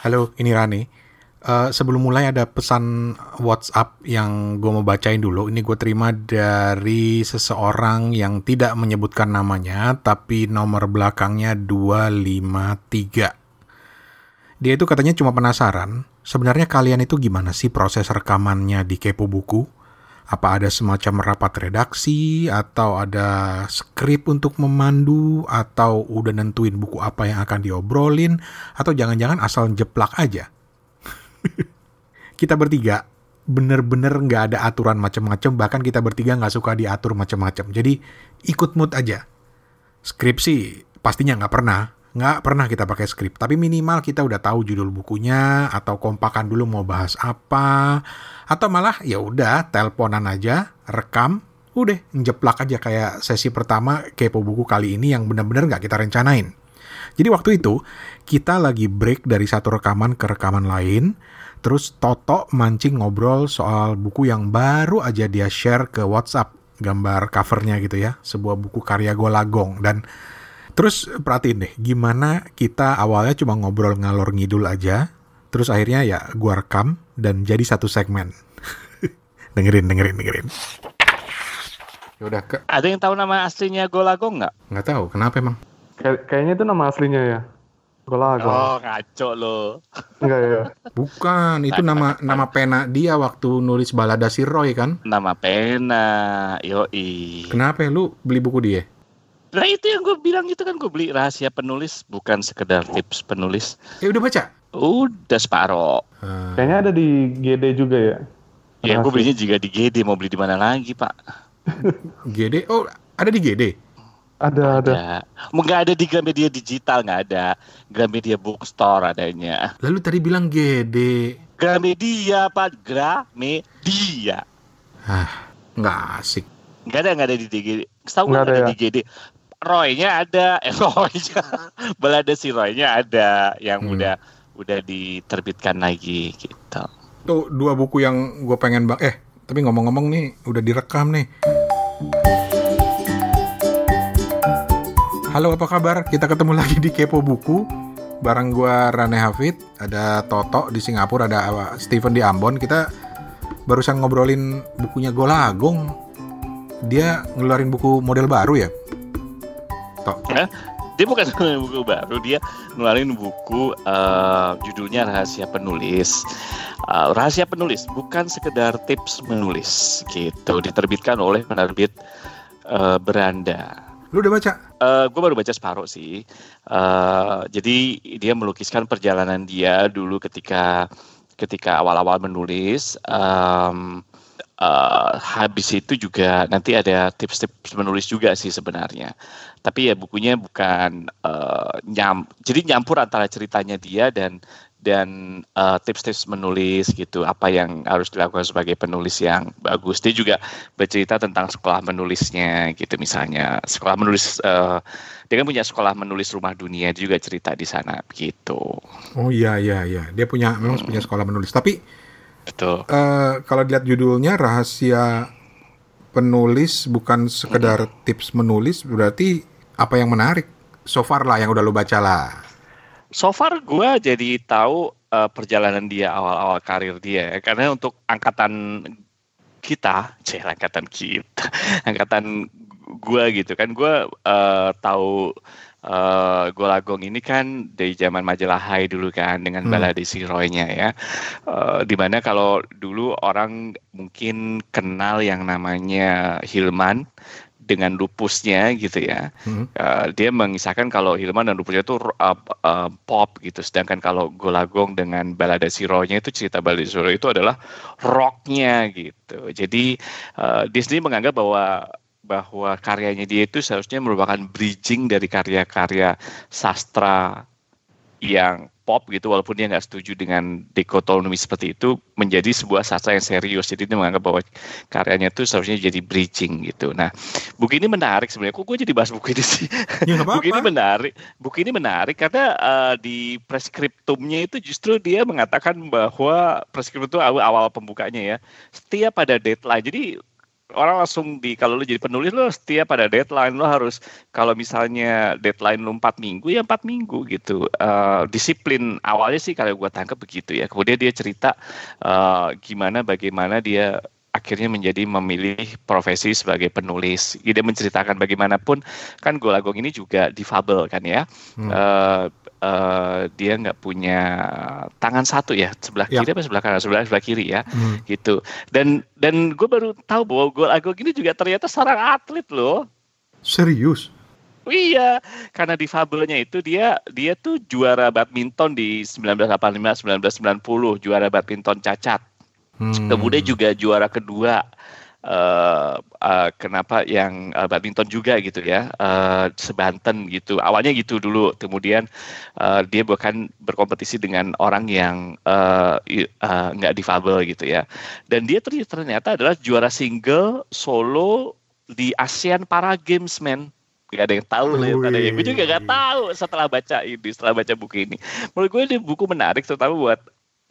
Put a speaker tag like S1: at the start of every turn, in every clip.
S1: Halo, ini Rani. Uh, sebelum mulai ada pesan WhatsApp yang gue mau bacain dulu. Ini gue terima dari seseorang yang tidak menyebutkan namanya, tapi nomor belakangnya 253. Dia itu katanya cuma penasaran, sebenarnya kalian itu gimana sih proses rekamannya di Kepo Buku? Apa ada semacam rapat redaksi, atau ada skrip untuk memandu, atau udah nentuin buku apa yang akan diobrolin, atau jangan-jangan asal jeplak aja? kita bertiga bener-bener nggak ada aturan macam-macam bahkan kita bertiga nggak suka diatur macam-macam jadi ikut mood aja. Skripsi pastinya nggak pernah nggak pernah kita pakai skrip tapi minimal kita udah tahu judul bukunya atau kompakan dulu mau bahas apa atau malah ya udah teleponan aja rekam udah njeplak aja kayak sesi pertama kepo buku kali ini yang bener-bener nggak kita rencanain. Jadi waktu itu kita lagi break dari satu rekaman ke rekaman lain, terus Toto mancing ngobrol soal buku yang baru aja dia share ke WhatsApp, gambar covernya gitu ya, sebuah buku karya Golagong. Dan terus perhatiin deh gimana kita awalnya cuma ngobrol ngalor ngidul aja, terus akhirnya ya gua rekam dan jadi satu segmen. dengerin, dengerin, dengerin.
S2: Yaudah, ke... Ada yang tahu nama aslinya Golagong nggak?
S1: Nggak tahu, kenapa emang?
S3: Kay kayaknya itu nama aslinya ya. Golago.
S2: Oh, ngaco lo.
S3: Enggak ya.
S1: Bukan, itu nama nama pena dia waktu nulis balada si Roy kan?
S2: Nama pena, yoi.
S1: Kenapa lu beli buku dia?
S2: Nah itu yang gue bilang itu kan gue beli rahasia penulis bukan sekedar tips penulis.
S1: Ya udah baca?
S2: Udah separoh.
S3: Hmm. Kayaknya ada di GD juga ya.
S2: Ya gue belinya juga di GD mau beli di mana lagi pak?
S1: GD? Oh ada di GD?
S3: Ada, ada.
S2: Nggak ada di Gramedia digital, nggak ada. Gramedia bookstore adanya.
S1: Lalu tadi bilang GD.
S2: Gramedia, Pak. Gramedia.
S1: Ah, nggak asik.
S2: Nggak ada, nggak ada di GD. Setahu nggak ada, ada ya? di GD. Roy-nya ada, eh Roy-nya, balada si Roy-nya ada yang hmm. udah udah diterbitkan lagi gitu.
S1: Tuh dua buku yang gue pengen bang, eh tapi ngomong-ngomong nih udah direkam nih. Halo apa kabar? Kita ketemu lagi di Kepo Buku Bareng gue Rane Hafid Ada Toto di Singapura Ada Steven di Ambon Kita barusan ngobrolin bukunya Golagong Dia ngeluarin buku model baru ya?
S2: Eh? Dia bukan ngeluarin buku baru Dia ngeluarin buku uh, Judulnya Rahasia Penulis uh, Rahasia Penulis Bukan sekedar tips menulis Gitu Diterbitkan oleh penerbit uh, Beranda
S1: Lu udah baca?
S2: Uh, gue baru baca separuh sih. Uh, jadi dia melukiskan perjalanan dia dulu ketika ketika awal-awal menulis. Um, uh, habis itu juga nanti ada tips-tips menulis juga sih sebenarnya. Tapi ya bukunya bukan uh, nyam, jadi nyampur antara ceritanya dia dan dan uh, tips-tips menulis gitu apa yang harus dilakukan sebagai penulis yang bagus. Dia juga bercerita tentang sekolah menulisnya gitu misalnya. Sekolah menulis uh, dia kan punya sekolah menulis rumah dunia dia juga cerita di sana gitu.
S1: Oh iya iya iya. Dia punya memang hmm. punya sekolah menulis. Tapi
S2: betul
S1: uh, kalau dilihat judulnya rahasia penulis bukan sekedar hmm. tips menulis berarti apa yang menarik so far lah yang udah lo baca lah
S2: so far gue jadi tahu uh, perjalanan dia awal-awal karir dia ya. karena untuk angkatan kita, cek angkatan kita, angkatan gue gitu kan gue uh, tahu uh, Golagong ini kan dari zaman majalah Hai dulu kan dengan hmm. balade si Roy-nya ya. Uh, di mana kalau dulu orang mungkin kenal yang namanya Hilman dengan lupusnya gitu ya. Hmm. Uh, dia mengisahkan kalau Hilman dan lupusnya itu uh, uh, pop gitu. Sedangkan kalau Golagong dengan balada Sironya itu cerita balada Siro itu adalah rocknya gitu. Jadi uh, Disney menganggap bahwa bahwa karyanya dia itu seharusnya merupakan bridging dari karya-karya sastra yang pop gitu walaupun dia nggak setuju dengan dikotomi seperti itu menjadi sebuah sastra yang serius. Jadi dia menganggap bahwa karyanya itu seharusnya jadi bridging gitu. Nah buku ini menarik sebenarnya. Kok gue jadi bahas buku ini sih? Ya, buku ini menarik. Buku ini menarik karena uh, di preskriptumnya itu justru dia mengatakan bahwa preskriptum itu awal, awal pembukanya ya. Setiap ada deadline. Jadi orang langsung di kalau lu jadi penulis lu setiap pada deadline lu harus kalau misalnya deadline lu empat minggu ya empat minggu gitu uh, disiplin awalnya sih kalau gue tangkap begitu ya kemudian dia cerita uh, gimana bagaimana dia akhirnya menjadi memilih profesi sebagai penulis. Dia menceritakan bagaimanapun kan Golagong ini juga difabel kan ya. Hmm. Uh, uh, dia nggak punya tangan satu ya sebelah ya. kiri apa sebelah kanan sebelah sebelah kiri ya hmm. gitu dan dan gue baru tahu bahwa gol Agog ini juga ternyata seorang atlet loh
S1: serius
S2: Iya, karena di fabelnya itu dia dia tuh juara badminton di 1985 1990 juara badminton cacat. Hmm. Kemudian juga juara kedua uh, uh, kenapa yang uh, badminton juga gitu ya uh, sebanten gitu. Awalnya gitu dulu kemudian uh, dia bahkan berkompetisi dengan orang yang nggak uh, uh, difabel gitu ya. Dan dia ternyata adalah juara single solo di ASEAN Para Games men. Gak ada yang tahu lah ada yang gue juga gak tahu setelah baca ini setelah baca buku ini. Menurut gue ini buku menarik terutama buat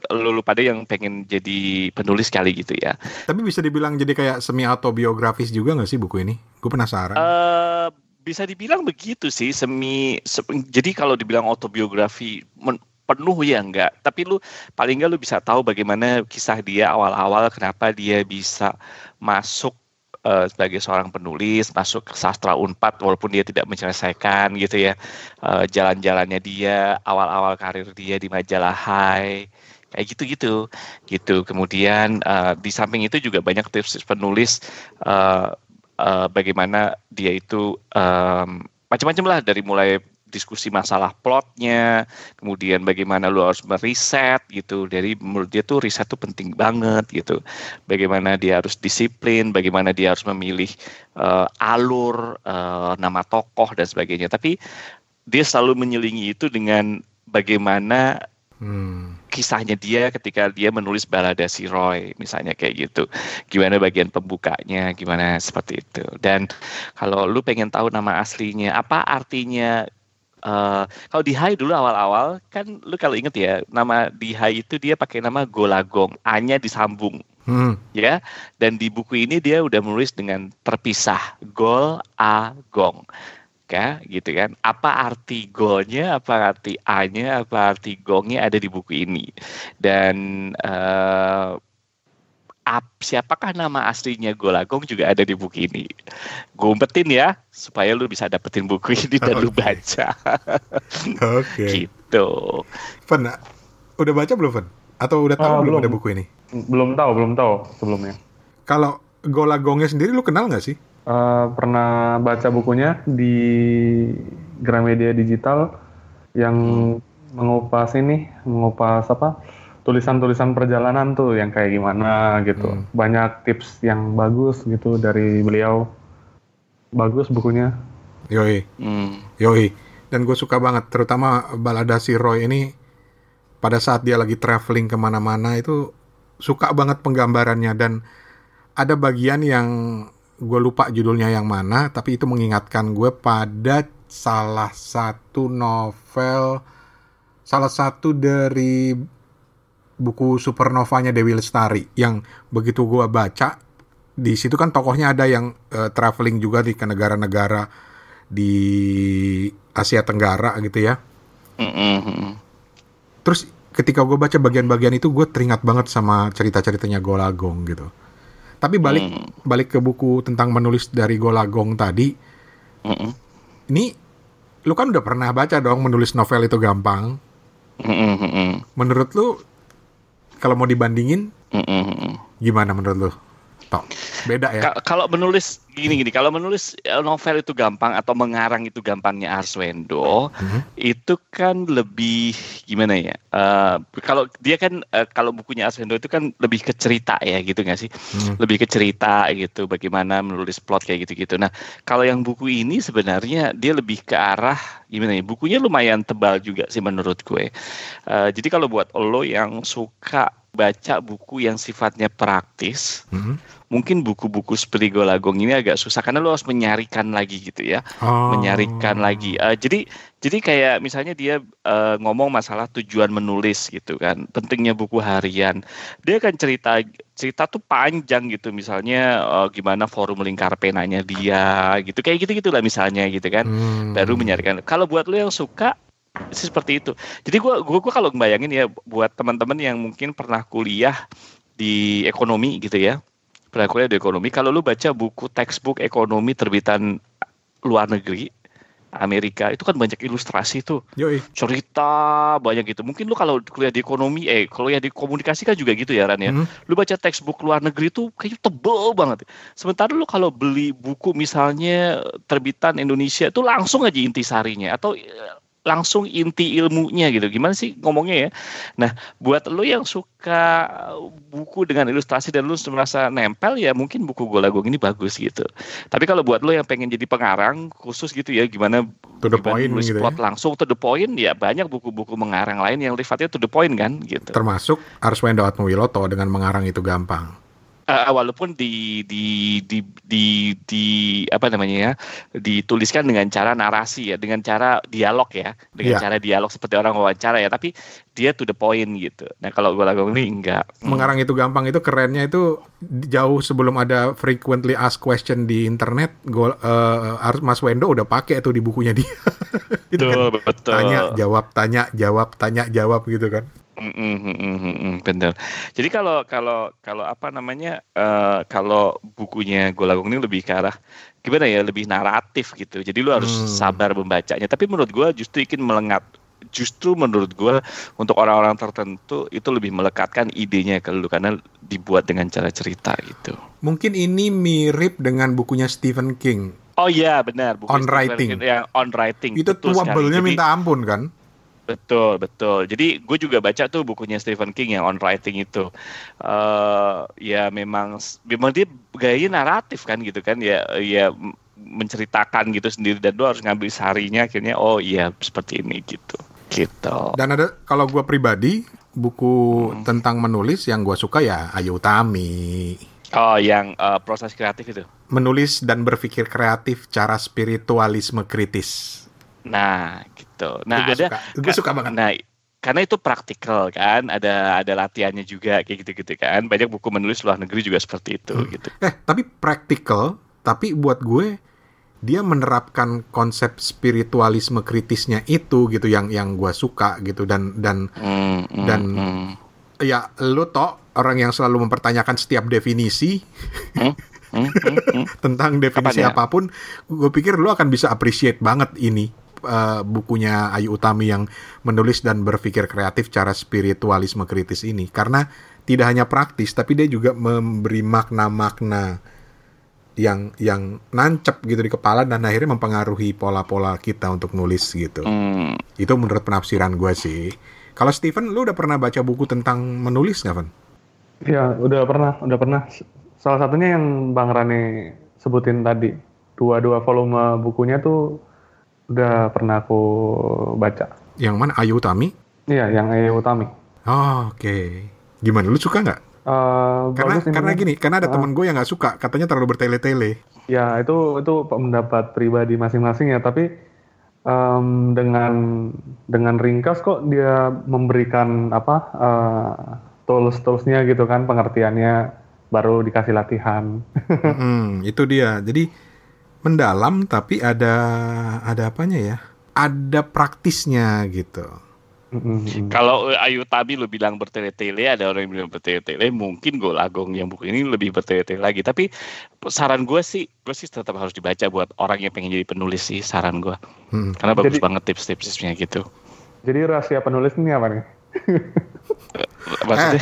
S2: lu, lu pada yang pengen jadi penulis kali gitu ya.
S1: Tapi bisa dibilang jadi kayak semi autobiografis juga gak sih buku ini? Gue penasaran.
S2: Uh, bisa dibilang begitu sih semi se jadi kalau dibilang autobiografi men, penuh ya enggak tapi lu paling enggak lu bisa tahu bagaimana kisah dia awal-awal kenapa dia bisa masuk uh, sebagai seorang penulis masuk ke sastra Unpad walaupun dia tidak menyelesaikan gitu ya uh, jalan-jalannya dia awal-awal karir dia di majalah Hai kayak gitu-gitu gitu kemudian uh, di samping itu juga banyak tips penulis uh, uh, bagaimana dia itu um, macam-macam lah dari mulai diskusi masalah plotnya, kemudian bagaimana lu harus meriset gitu. Dari menurut dia tuh riset tuh penting banget gitu. Bagaimana dia harus disiplin, bagaimana dia harus memilih uh, alur, uh, nama tokoh dan sebagainya. Tapi dia selalu menyelingi itu dengan bagaimana hmm kisahnya dia ketika dia menulis balada si Roy misalnya kayak gitu. Gimana bagian pembukanya gimana seperti itu. Dan kalau lu pengen tahu nama aslinya apa artinya Uh, kalau di Hai dulu awal-awal kan lu kalau inget ya nama di Hai itu dia pakai nama Golagong A-nya disambung. Hmm. ya dan di buku ini dia udah menulis dengan terpisah Gol A Gong mereka gitu kan. Apa arti golnya apa arti a-nya apa arti gongnya ada di buku ini. Dan uh, ap, siapakah nama aslinya Golagong juga ada di buku ini. Gue umpetin ya supaya lu bisa dapetin buku ini dan okay. lu baca.
S1: Oke. Okay.
S2: gitu.
S1: Fen udah baca belum Fen? Atau udah tahu uh, belum, belum. ada buku ini?
S3: Belum tahu belum tahu sebelumnya.
S1: Kalau Golagongnya sendiri lu kenal nggak sih
S3: uh, pernah baca bukunya di Gramedia Digital yang mengupas ini, mengupas apa tulisan-tulisan perjalanan tuh yang kayak gimana gitu. Hmm. Banyak tips yang bagus gitu dari beliau. Bagus bukunya.
S1: Yoi. Hmm. Yoi. Dan gue suka banget, terutama balada si Roy ini pada saat dia lagi traveling ke mana-mana itu suka banget penggambarannya dan ada bagian yang gue lupa judulnya yang mana, tapi itu mengingatkan gue pada salah satu novel, salah satu dari buku supernovanya Dewi Lestari yang begitu gue baca di situ kan tokohnya ada yang uh, traveling juga di ke negara-negara di Asia Tenggara gitu ya. Mm-hmm. Terus ketika gue baca bagian-bagian itu gue teringat banget sama cerita-ceritanya Golagong gitu. Tapi balik hmm. balik ke buku tentang menulis dari Golagong tadi. Hmm. Ini lu kan udah pernah baca dong menulis novel itu gampang. Hmm. Menurut lu kalau mau dibandingin gimana menurut lu? Tok. Beda ya.
S2: Kalau menulis gini gini, kalau menulis eh, novel itu gampang atau mengarang itu gampangnya Arswendo, hmm. itu kan lebih gimana ya? Uh, kalau dia kan uh, kalau bukunya Arswendo itu kan lebih ke cerita ya gitu nggak sih? Hmm. Lebih ke cerita gitu, bagaimana menulis plot kayak gitu-gitu. Nah, kalau yang buku ini sebenarnya dia lebih ke arah gimana ya? Bukunya lumayan tebal juga sih menurut gue. Uh, jadi kalau buat lo yang suka baca buku yang sifatnya praktis, hmm mungkin buku-buku seperti Golagong ini agak susah karena lu harus menyarikan lagi gitu ya,
S1: Oh.
S2: menyarikan lagi. Eh, jadi jadi kayak misalnya dia eh, ngomong masalah tujuan menulis gitu kan, pentingnya buku harian. Dia kan cerita cerita tuh panjang gitu, misalnya eh, gimana forum lingkar penanya dia gitu, kayak gitu gitulah misalnya gitu kan.
S1: Hmm.
S2: Baru menyarikan. Kalau buat lu yang suka sih seperti itu. Jadi gua gua, gua kalau ngebayangin ya buat teman-teman yang mungkin pernah kuliah di ekonomi gitu ya. Pernah kuliah di ekonomi, kalau lu baca buku textbook ekonomi terbitan luar negeri Amerika itu kan banyak ilustrasi tuh.
S1: Yoi.
S2: cerita banyak gitu. Mungkin lu kalau kuliah di ekonomi eh kalau ya di komunikasi kan juga gitu ya Ran ya.
S1: Hmm.
S2: lu baca textbook luar negeri tuh kayak tebel banget. Sementara lu kalau beli buku misalnya terbitan Indonesia itu langsung aja intisarinya atau eh, langsung inti ilmunya gitu gimana sih ngomongnya ya nah buat lu yang suka buku dengan ilustrasi dan lu merasa nempel ya mungkin buku Golagong ini bagus gitu tapi kalau buat lu yang pengen jadi pengarang khusus gitu ya gimana
S1: To the
S2: gimana
S1: point gitu ya.
S2: plot langsung to the point ya banyak buku-buku mengarang lain yang sifatnya to the point kan gitu
S1: Termasuk Arswendo Atmawiloto dengan mengarang itu gampang.
S2: Eh, walaupun di di di di di apa namanya ya dituliskan dengan cara narasi ya dengan cara dialog ya dengan
S1: Iya.
S2: cara dialog seperti orang wawancara ya tapi dia to the point gitu nah kalau gue lagu ini enggak Hmm.
S1: Mengarang itu gampang itu kerennya itu jauh sebelum ada frequently asked question di internet, eh, Ars- Mas Wendo udah pakai tuh di bukunya dia. itu kan
S2: betul
S1: tanya jawab tanya jawab tanya jawab gitu kan.
S2: Mm, mm, mm, bener. Jadi kalau kalau kalau apa namanya eh, kalau bukunya Golagong ini lebih ke arah gimana ya lebih naratif gitu. Jadi lu harus
S1: Hmm.
S2: sabar membacanya. Tapi menurut gua justru ingin melengat. Justru menurut gua untuk orang-orang tertentu itu lebih melekatkan idenya ke lu karena dibuat dengan cara cerita gitu.
S1: Mungkin ini mirip dengan bukunya Stephen King.
S2: Oh iya benar. buku
S1: On
S2: Stephen
S1: writing.
S2: King yang on writing.
S1: Itu tuabelnya minta ampun kan?
S2: Betul, betul. Jadi gue juga baca tuh bukunya Stephen King yang on writing itu. eh ya memang memang dia gayanya naratif kan gitu kan ya ya menceritakan gitu sendiri dan lu harus ngambil sarinya akhirnya oh iya seperti ini gitu. Gitu.
S1: Dan ada kalau gua pribadi buku
S2: Hmm.
S1: tentang menulis yang gua suka ya Ayu Utami.
S2: Oh, yang eh, proses kreatif itu.
S1: Menulis dan berpikir kreatif cara spiritualisme kritis.
S2: Nah, gitu. Nah,
S1: Itu gua
S2: ada
S1: suka. Gua suka banget.
S2: Nah, karena itu praktikal kan, ada ada latihannya juga kayak gitu-gitu kan. Banyak buku menulis luar negeri juga seperti itu
S1: Hmm.
S2: gitu.
S1: Eh, tapi practical, tapi buat gue dia menerapkan konsep spiritualisme kritisnya itu gitu yang yang gua suka gitu dan dan
S2: Hmm, hmm,
S1: Dan-
S2: hmm.
S1: ya lu toh orang yang selalu mempertanyakan setiap definisi
S2: Hmm, hmm, hmm, hmm.
S1: tentang definisi
S2: Kapan ya?
S1: apa pun, gue pikir lu akan bisa appreciate banget ini eh, bukunya Ayu Utami yang menulis dan berpikir kreatif cara spiritualisme kritis ini karena tidak hanya praktis tapi dia juga memberi makna-makna yang yang nancep gitu di kepala dan akhirnya mempengaruhi pola-pola kita untuk nulis gitu.
S2: Hmm.
S1: Itu menurut penafsiran gue sih. Kalau Steven, lu udah pernah baca buku tentang menulis nggak, Van?
S3: Iya, udah pernah, udah pernah. Salah satunya yang Bang Rane sebutin tadi. Dua-dua volume bukunya tuh udah pernah aku baca.
S1: Yang mana Ayu Utami?
S3: Iya, yang Ayu Utami.
S1: Oh, oke. Gimana? Lu suka nggak?
S3: Eh,
S1: Karena karena gini, karena ada
S3: Ah.
S1: temen gue yang nggak suka, katanya terlalu bertele-tele.
S3: Ya, itu itu pendapat pribadi masing-masing ya, tapi em, dengan dengan ringkas kok dia memberikan apa eh, tools-toolsnya gitu kan, pengertiannya baru dikasih latihan.
S1: Hmm, itu dia. Jadi mendalam tapi ada ada apanya ya? Ada praktisnya gitu.
S3: Mm-mm.
S2: Kalau eh, Ayu Tami lu bilang bertele-tele, ada orang yang bilang bertele-tele, mungkin Golagong yang buku ini lebih bertele-tele lagi. Tapi saran gue sih, gue sih tetap harus dibaca buat orang yang pengen jadi penulis sih, saran gue.
S1: Hmm.
S2: Karena bagus
S3: Jadi-
S2: banget tips-tipsnya gitu.
S3: Jadi rahasia penulis ini apa nih?
S2: Maksudnya,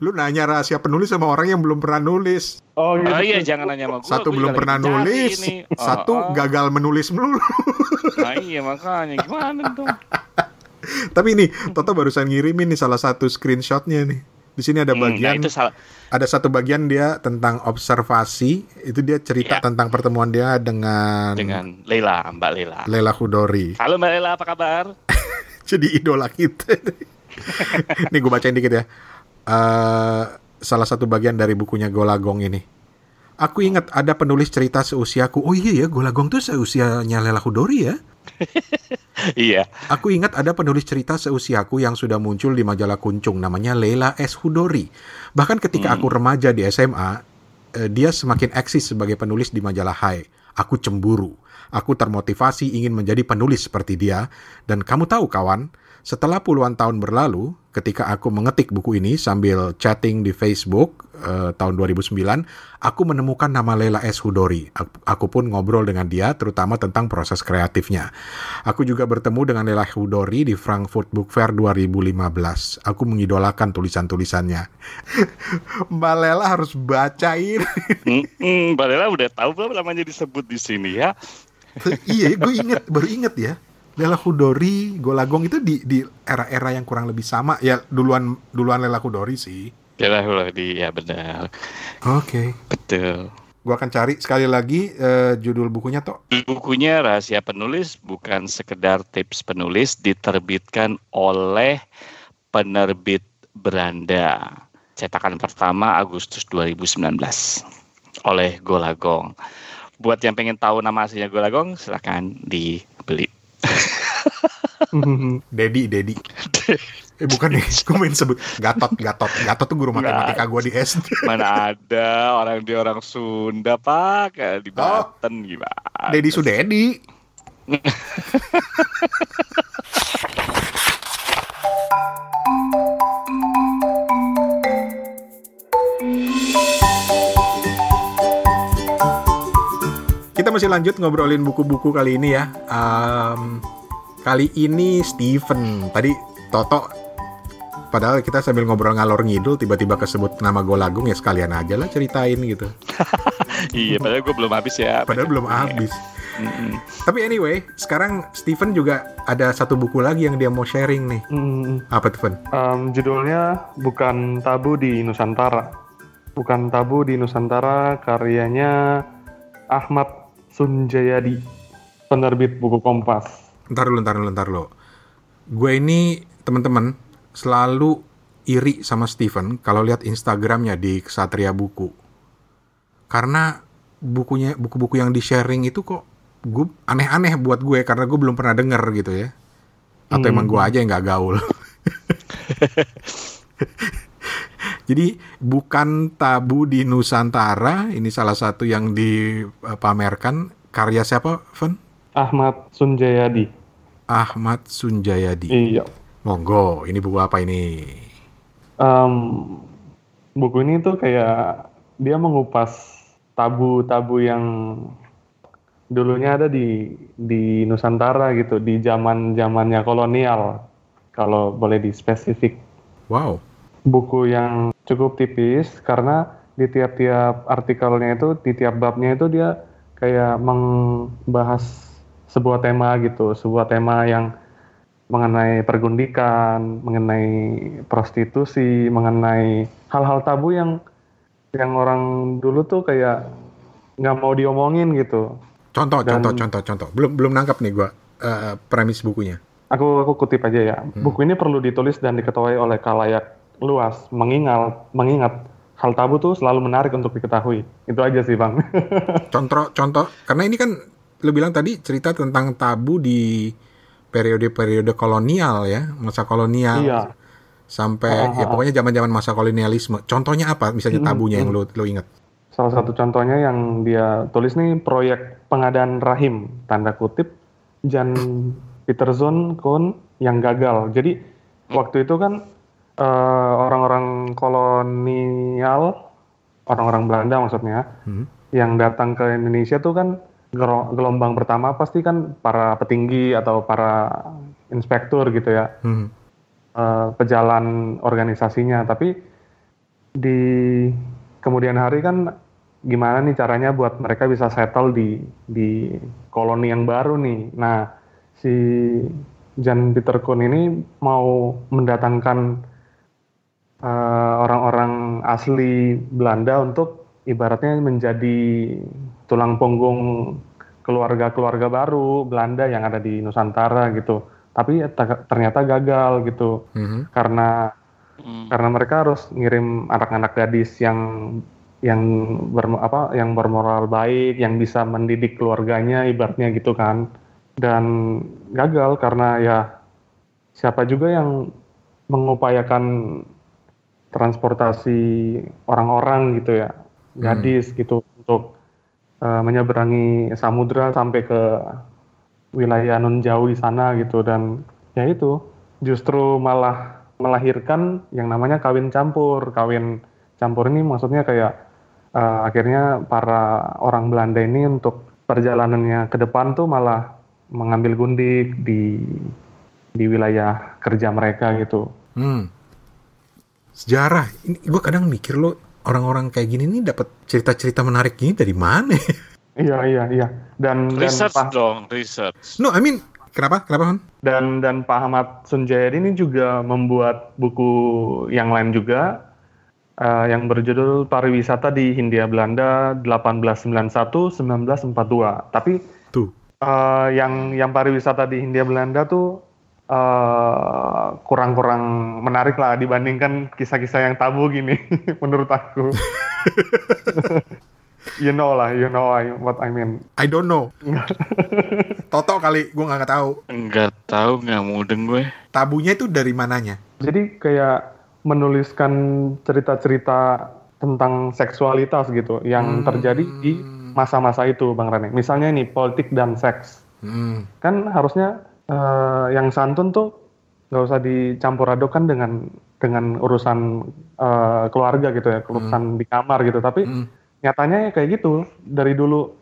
S1: Lu nanya rahasia penulis sama orang yang belum pernah nulis.
S3: Oh
S2: oh iya jangan nanya sama gue.
S1: Satu belum pernah nulis, satu gagal menulis melulu.
S2: Nah iya makanya gimana dong?
S1: Tapi ini Toto barusan ngirimin nih salah satu screenshotnya nih. Di sini ada
S2: Hmm, nah
S1: bagian
S2: itu salah.
S1: ada satu bagian dia tentang observasi. Itu dia cerita
S2: Iya.
S1: tentang pertemuan dia dengan,
S2: dengan Leila, Mbak Leila.
S1: Lela Hudori.
S2: Halo Mbak Leila, apa kabar?
S1: Jadi idola kita. Nih gue bacain dikit ya. Eh, salah satu bagian dari bukunya Golagong ini. Aku ingat ada penulis cerita seusiaku. Oh iya ya, Golagong tuh seusianya Lela Hudori ya.
S2: Iya.
S1: Aku ingat ada penulis cerita seusiaku yang sudah muncul di majalah Kuncung namanya Leila S. Hudori. Bahkan ketika aku remaja di SMA, eh, dia semakin eksis sebagai penulis di majalah Hai. Aku cemburu. Aku termotivasi ingin menjadi penulis seperti dia. Dan kamu tahu kawan, setelah puluhan tahun berlalu, ketika aku mengetik buku ini sambil chatting di Facebook eh, tahun 2009, aku menemukan nama Leila S. Hudori. Aku, aku pun ngobrol dengan dia terutama tentang proses kreatifnya. Aku juga bertemu dengan Leila Hudori di Frankfurt Book Fair 2015. Aku mengidolakan tulisan-tulisannya. Mbak Lela harus bacain.
S2: Mbak Lela udah tahu belum namanya disebut di sini ya?
S1: iya, gue inget, baru inget ya. Lela Hudori, Golagong itu di di era-era yang kurang lebih sama. Ya duluan duluan Lela Hudori sih.
S2: Lela Hudori, ya benar.
S1: Oke.
S2: Betul.
S1: Gua akan cari sekali lagi eh, judul bukunya toh.
S2: Bukunya Rahasia Penulis bukan sekedar tips penulis diterbitkan oleh penerbit Beranda. Cetakan pertama Agustus 2019 oleh Golagong. Buat yang pengen tahu nama aslinya Golagong, silakan dibeli.
S1: Dedi, Dedi. Eh bukan nih, gue main sebut Gatot, Gatot. Gatot tuh guru matematika gue di SD.
S2: Mana ada orang dia orang Sunda pak di Banten gimana?
S1: Dedi Sudedi. Kita masih lanjut ngobrolin buku-buku kali ini ya. Em, kali ini Steven. Tadi Toto. Padahal kita sambil ngobrol ngalor ngidul, tiba-tiba kesebut nama Golagung ya sekalian aja lah ceritain gitu.
S2: iya, padahal gue belum habis ya.
S1: Padahal belum habis. Tapi anyway, sekarang Steven juga ada satu buku lagi yang dia mau sharing nih.
S3: Hmm,
S1: Apa tuh, Fen?
S3: em, judulnya bukan tabu di Nusantara. Bukan tabu di Nusantara karyanya Ahmad Sunjayadi, penerbit buku Kompas.
S1: Ntar dulu, ntar dulu, ntar dulu. Gue ini, teman-teman, selalu iri sama Steven kalau lihat Instagramnya di Kesatria Buku. Karena bukunya, buku-buku yang di-sharing itu kok gue aneh-aneh buat gue karena gue belum pernah denger gitu ya. Atau emang gue aja yang gak gaul. Jadi bukan tabu di Nusantara, ini salah satu yang dipamerkan karya siapa, Fen?
S3: Ahmad Sunjayadi.
S1: Ahmad Sunjayadi.
S3: Iya.
S1: Monggo, ini buku apa ini?
S3: Em, buku ini tuh kayak dia mengupas tabu-tabu yang dulunya ada di di Nusantara gitu di zaman zamannya kolonial kalau boleh di spesifik
S1: Wow.
S3: buku yang cukup tipis karena di tiap-tiap artikelnya itu di tiap babnya itu dia kayak membahas sebuah tema gitu sebuah tema yang mengenai pergundikan mengenai prostitusi mengenai hal-hal tabu yang yang orang dulu tuh kayak nggak mau diomongin gitu
S1: Contoh,
S3: Dan-
S1: contoh, contoh, contoh. Belum belum nangkap nih gua eh, premis bukunya.
S3: Aku aku kutip aja ya. Buku ini perlu ditulis dan diketahui oleh kalayak luas, mengingat mengingat hal tabu tuh selalu menarik untuk diketahui. Itu aja sih, Bang.
S1: Contoh, contoh. Karena ini kan lu bilang tadi cerita tentang tabu di periode-periode kolonial ya, masa kolonial.
S3: iya.
S1: Sampai
S3: Ah,
S1: ya
S3: ah,
S1: pokoknya zaman-zaman masa kolonialisme. Contohnya apa? Misalnya tabunya yang
S3: mm.
S1: lu lu ingat.
S3: Salah satu contohnya yang dia tulis nih proyek pengadaan rahim tanda kutip Jan Peterson Kohn yang gagal. Jadi waktu itu kan eh, orang-orang kolonial, orang-orang Belanda maksudnya,
S1: Hmm.
S3: yang datang ke Indonesia tuh kan gelombang pertama pasti kan para petinggi atau para inspektur gitu ya,
S1: Hmm.
S3: eh, pejalan organisasinya. Tapi di kemudian hari kan gimana nih caranya buat mereka bisa settle di di koloni yang baru nih. Nah, si Jan Peter Koen ini mau mendatangkan eh, orang-orang asli Belanda untuk ibaratnya menjadi tulang punggung keluarga-keluarga baru Belanda yang ada di Nusantara gitu. Tapi ta- ternyata gagal gitu
S1: Mhm.
S3: karena
S2: Hmm.
S3: karena mereka harus ngirim anak-anak gadis yang yang ber, apa yang bermoral baik, yang bisa mendidik keluarganya ibaratnya gitu kan. Dan gagal karena ya siapa juga yang mengupayakan transportasi orang-orang gitu ya, gadis gitu untuk uh, menyeberangi samudra sampai ke wilayah non jauh di sana gitu dan ya itu justru malah melahirkan yang namanya kawin campur. Kawin campur ini maksudnya kayak uh, akhirnya para orang Belanda ini untuk perjalanannya ke depan tuh malah mengambil gundik di di wilayah kerja mereka gitu.
S1: Hmm. Sejarah, ini gue kadang mikir lo orang-orang kayak gini nih dapat cerita-cerita menarik gini dari mana?
S3: iya iya iya. Dan
S2: research
S3: dan,
S2: dong, research.
S1: No, I mean kenapa? Kenapa, Han?
S3: Dan dan Pak Ahmad Sunjayadi ini juga membuat buku yang lain juga uh, yang berjudul Pariwisata di Hindia Belanda 1891-1942. Tapi
S1: tuh
S3: uh, yang yang pariwisata di Hindia Belanda tuh kurang eh, kurang-kurang menarik lah dibandingkan kisah-kisah yang tabu gini menurut aku. you know lah, you know what I mean.
S1: I don't know. Toto kali, gue nggak tahu.
S2: Nggak tahu, nggak mudeng gue.
S1: Tabunya itu dari mananya?
S3: Jadi kayak menuliskan cerita-cerita tentang seksualitas gitu yang hmm. terjadi di masa-masa itu, Bang Rane. Misalnya ini politik dan seks. Hmm. Kan harusnya uh, yang santun tuh nggak usah dicampur adukkan dengan dengan urusan uh, keluarga gitu ya, urusan hmm. di kamar gitu. Tapi hmm. nyatanya ya kayak gitu dari dulu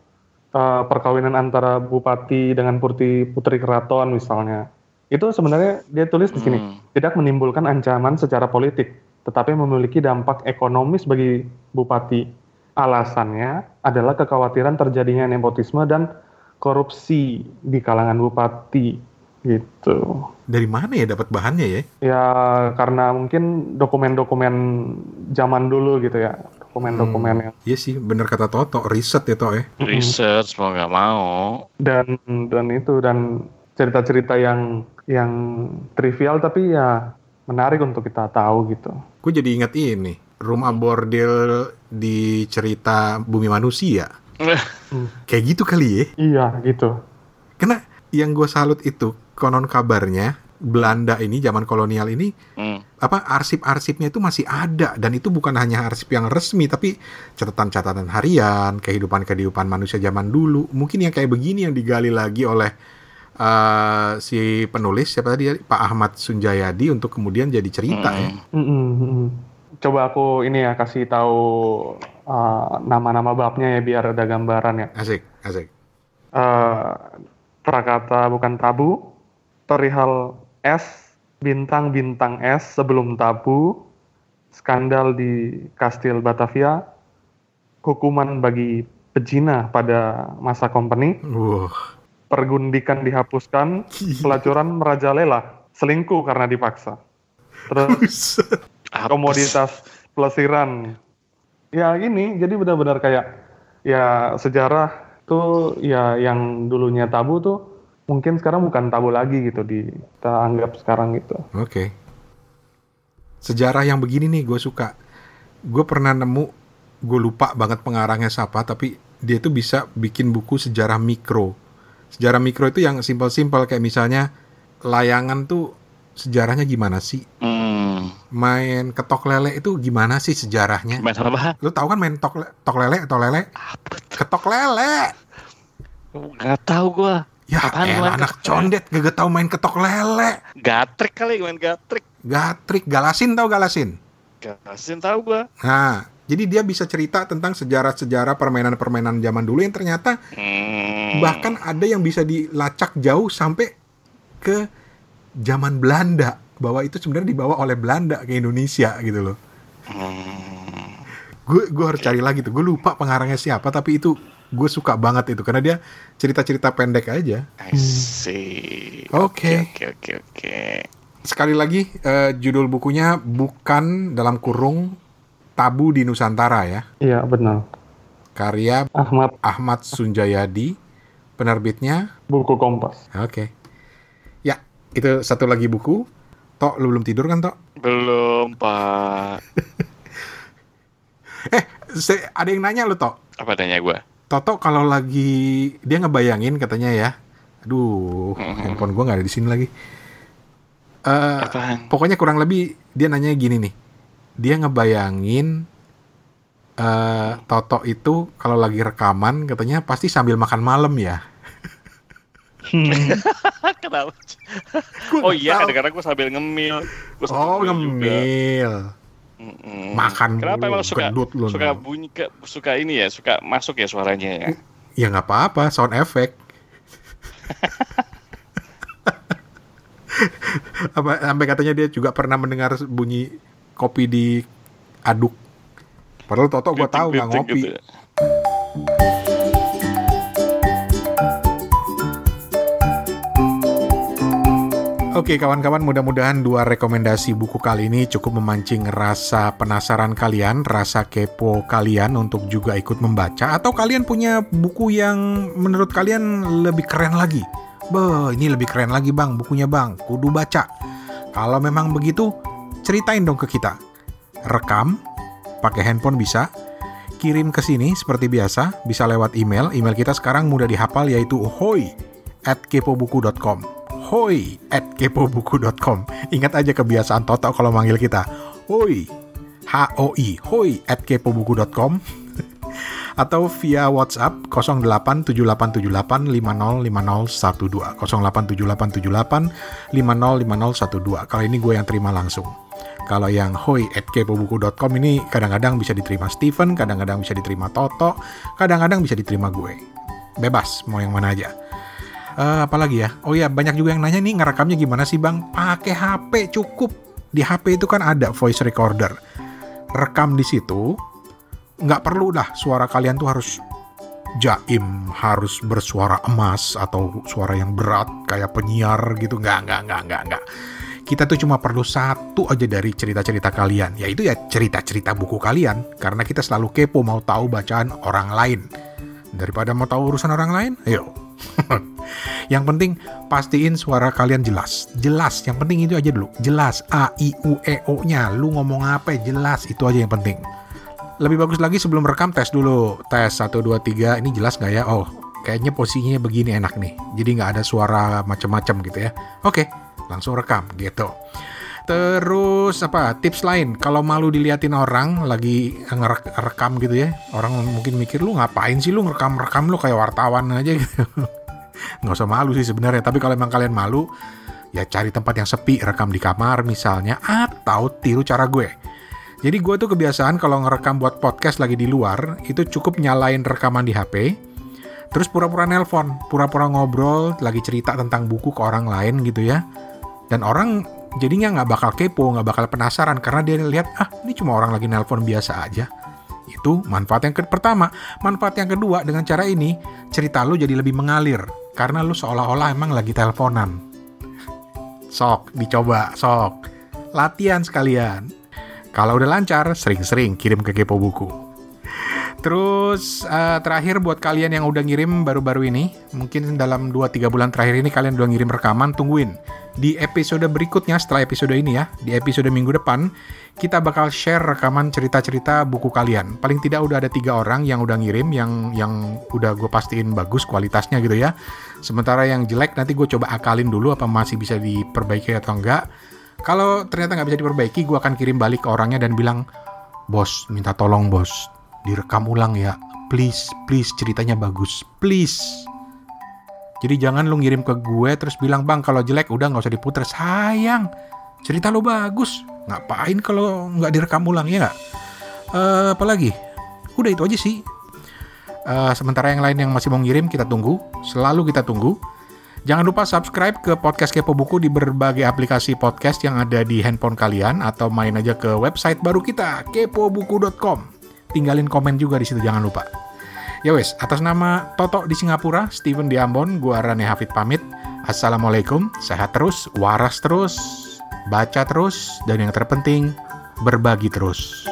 S3: uh, perkawinan antara bupati dengan putri putri keraton misalnya itu sebenarnya dia tulis di sini hmm. tidak menimbulkan ancaman secara politik, tetapi memiliki dampak ekonomis bagi bupati. Alasannya adalah kekhawatiran terjadinya nepotisme dan korupsi di kalangan bupati gitu.
S1: Dari mana ya dapat bahannya ya?
S3: Ya karena mungkin dokumen-dokumen zaman dulu gitu ya, dokumen-dokumen hmm. yang.
S1: Iya sih, bener kata Toto, riset ya Toto ya.
S2: Riset mau nggak mau.
S3: Dan dan itu dan cerita-cerita yang yang trivial tapi ya menarik untuk kita tahu gitu.
S1: Gue jadi ingat ini, rumah bordil di cerita Bumi Manusia. hmm. Kayak gitu kali ya?
S3: Iya gitu.
S1: Karena yang gue salut itu konon kabarnya Belanda ini zaman kolonial ini hmm. apa arsip-arsipnya itu masih ada dan itu bukan hanya arsip yang resmi tapi catatan-catatan harian kehidupan-kehidupan manusia zaman dulu mungkin yang kayak begini yang digali lagi oleh uh, si penulis siapa tadi Pak Ahmad Sunjayadi untuk kemudian jadi cerita ya. hmm. ya.
S3: Hmm, Coba aku ini ya kasih tahu uh, nama-nama babnya ya biar ada gambaran ya.
S1: Asik, asik.
S3: Uh, prakata bukan tabu, perihal S, bintang-bintang S sebelum tabu, skandal di Kastil Batavia, hukuman bagi pejina pada masa company, uh. pergundikan dihapuskan, pelacuran merajalela, selingkuh karena dipaksa. Terus komoditas pelesiran. Ya ini, jadi benar-benar kayak ya sejarah tuh ya yang dulunya tabu tuh mungkin sekarang bukan tabu lagi gitu di kita anggap sekarang gitu.
S1: Oke. Okay. Sejarah yang begini nih gue suka. Gue pernah nemu, gue lupa banget pengarangnya siapa, tapi dia tuh bisa bikin buku sejarah mikro. Sejarah mikro itu yang simpel-simpel kayak misalnya layangan tuh sejarahnya gimana sih? Hmm. Main ketok lele itu gimana sih sejarahnya?
S2: Main apa?
S1: Lu tahu kan main tok, tok lele atau lele? Ketok lele.
S2: Gak tahu gue.
S1: Ya Apaan elah, anak condet gak tau main ketok lele.
S2: Gatrik kali main gatrik.
S1: Gatrik, galasin tau galasin?
S2: Galasin tau gua.
S1: Nah, jadi dia bisa cerita tentang sejarah-sejarah permainan-permainan zaman dulu yang ternyata hmm. bahkan ada yang bisa dilacak jauh sampai ke zaman Belanda bahwa itu sebenarnya dibawa oleh Belanda ke Indonesia gitu loh. Gue hmm. gue harus cari lagi tuh. Gue lupa pengarangnya siapa tapi itu gue suka banget itu karena dia cerita-cerita pendek aja.
S2: I see.
S1: Oke.
S2: Oke oke oke.
S1: Sekali lagi uh, judul bukunya bukan dalam kurung Tabu di Nusantara ya.
S3: Iya benar.
S1: Karya
S3: Ahmad
S1: Ahmad Sunjayadi. Penerbitnya
S3: Buku Kompas.
S1: Oke. Okay. Ya, itu satu lagi buku. Tok, lu belum tidur kan, Tok?
S2: Belum, Pak.
S1: eh, Se- ada yang nanya lo Tok.
S2: Apa tanya gue?
S1: Toto kalau lagi dia ngebayangin katanya ya. Aduh,
S2: Mhm.
S1: handphone gua nggak ada di sini lagi. Eh,
S2: Apaan?
S1: pokoknya kurang lebih dia nanya gini nih. Dia ngebayangin eh Toto itu kalau lagi rekaman katanya pasti sambil makan malam ya.
S2: Kenapa?
S1: Gua
S2: Oh iya, kadang-kadang gue sambil ngemil. Gua
S1: Oh,
S2: ngemil juga. Mm-mm.
S1: Makan
S2: Kenapa emang suka
S1: gendut lu,
S2: suka bunyi ke suka ini ya, suka masuk ya suaranya ya?
S1: Ya nggak apa-apa, sound effect. apa sampai katanya dia juga pernah mendengar bunyi kopi di aduk. Padahal Toto gua tahu nggak ngopi.
S2: gitu ya.
S1: Oke kawan-kawan mudah-mudahan dua rekomendasi buku kali ini cukup memancing rasa penasaran kalian, rasa kepo kalian untuk juga ikut membaca atau kalian punya buku yang menurut kalian lebih keren lagi. Beh, ini lebih keren lagi bang bukunya bang, kudu baca. Kalau memang begitu, ceritain dong ke kita. Rekam, pakai handphone bisa, kirim ke sini seperti biasa, bisa lewat email. Email kita sekarang mudah dihafal yaitu hoi at kepobuku.com hoi at kepobuku.com Ingat aja kebiasaan Toto kalau manggil kita. Hoi, H-O-I, hoi at kepobuku.com atau via WhatsApp 087878505012 087878505012 kalau ini gue yang terima langsung. Kalau yang hoi at kepobuku.com ini kadang-kadang bisa diterima Steven kadang-kadang bisa diterima Toto kadang-kadang bisa diterima gue. Bebas mau yang mana aja Eh, apalagi ya? Oh ya banyak juga yang nanya nih ngerekamnya gimana sih bang? Pakai HP cukup. Di HP itu kan ada voice recorder. Rekam di situ nggak perlu dah suara kalian tuh harus jaim harus bersuara emas atau suara yang berat kayak penyiar gitu. Nggak nggak nggak nggak nggak. Kita tuh cuma perlu satu aja dari cerita-cerita kalian yaitu ya cerita-cerita buku kalian. Karena kita selalu kepo mau tahu bacaan orang lain. Daripada mau tahu urusan orang lain ayo yang penting pastiin suara kalian jelas. Jelas yang penting itu aja dulu. Jelas a i u e o nya lu ngomong apa jelas. Itu aja yang penting. Lebih bagus lagi sebelum rekam tes dulu. Tes 1 2 3 ini jelas nggak ya? Oh kayaknya posisinya begini enak nih. Jadi nggak ada suara macam-macam gitu ya. Oke langsung rekam gitu terus apa tips lain? Kalau malu diliatin orang lagi ngerekam gitu ya. Orang mungkin mikir lu ngapain sih lu ngerekam rekam lu kayak wartawan aja? Gitu. Nggak usah malu sih sebenarnya tapi kalau emang kalian malu ya cari tempat yang sepi rekam di kamar misalnya atau tiru cara gue. Jadi gue tuh kebiasaan kalau ngerekam buat podcast lagi di luar, itu cukup nyalain rekaman di HP, terus pura-pura nelpon, pura-pura ngobrol, lagi cerita tentang buku ke orang lain gitu ya. Dan orang jadinya nggak bakal kepo, nggak bakal penasaran karena dia lihat ah ini cuma orang lagi nelpon biasa aja. Itu manfaat yang ke pertama. Manfaat yang kedua dengan cara ini cerita lu jadi lebih mengalir karena lu seolah-olah emang lagi teleponan. Sok, dicoba, sok. Latihan sekalian. Kalau udah lancar, sering-sering kirim ke Kepo Buku. Terus eh, terakhir buat kalian yang udah ngirim baru-baru ini, mungkin dalam 2-3 bulan terakhir ini kalian udah ngirim rekaman, tungguin. Di episode berikutnya setelah episode ini ya, di episode minggu depan, kita bakal share rekaman cerita-cerita buku kalian. Paling tidak udah ada tiga orang yang udah ngirim, yang yang udah gue pastiin bagus kualitasnya gitu ya. Sementara yang jelek nanti gue coba akalin dulu apa masih bisa diperbaiki atau enggak. Kalau ternyata nggak bisa diperbaiki, gue akan kirim balik ke orangnya dan bilang, bos, minta tolong bos, direkam ulang ya, please, please ceritanya bagus, please. Jadi jangan lu ngirim ke gue terus bilang bang kalau jelek udah nggak usah diputer, sayang, cerita lu bagus, ngapain kalau nggak direkam ulang ya nggak? Eh, apalagi? Udah itu aja sih. Eh, sementara yang lain yang masih mau ngirim kita tunggu, selalu kita tunggu. Jangan lupa subscribe ke podcast Kepo Buku di berbagai aplikasi podcast yang ada di handphone kalian atau main aja ke website baru kita kepobuku.com. Tinggalin komen juga di situ jangan lupa. Ya wes, atas nama Toto di Singapura, Steven di Ambon, gua Rane Hafid pamit. Assalamualaikum, sehat terus, waras terus, baca terus, dan yang terpenting, berbagi terus.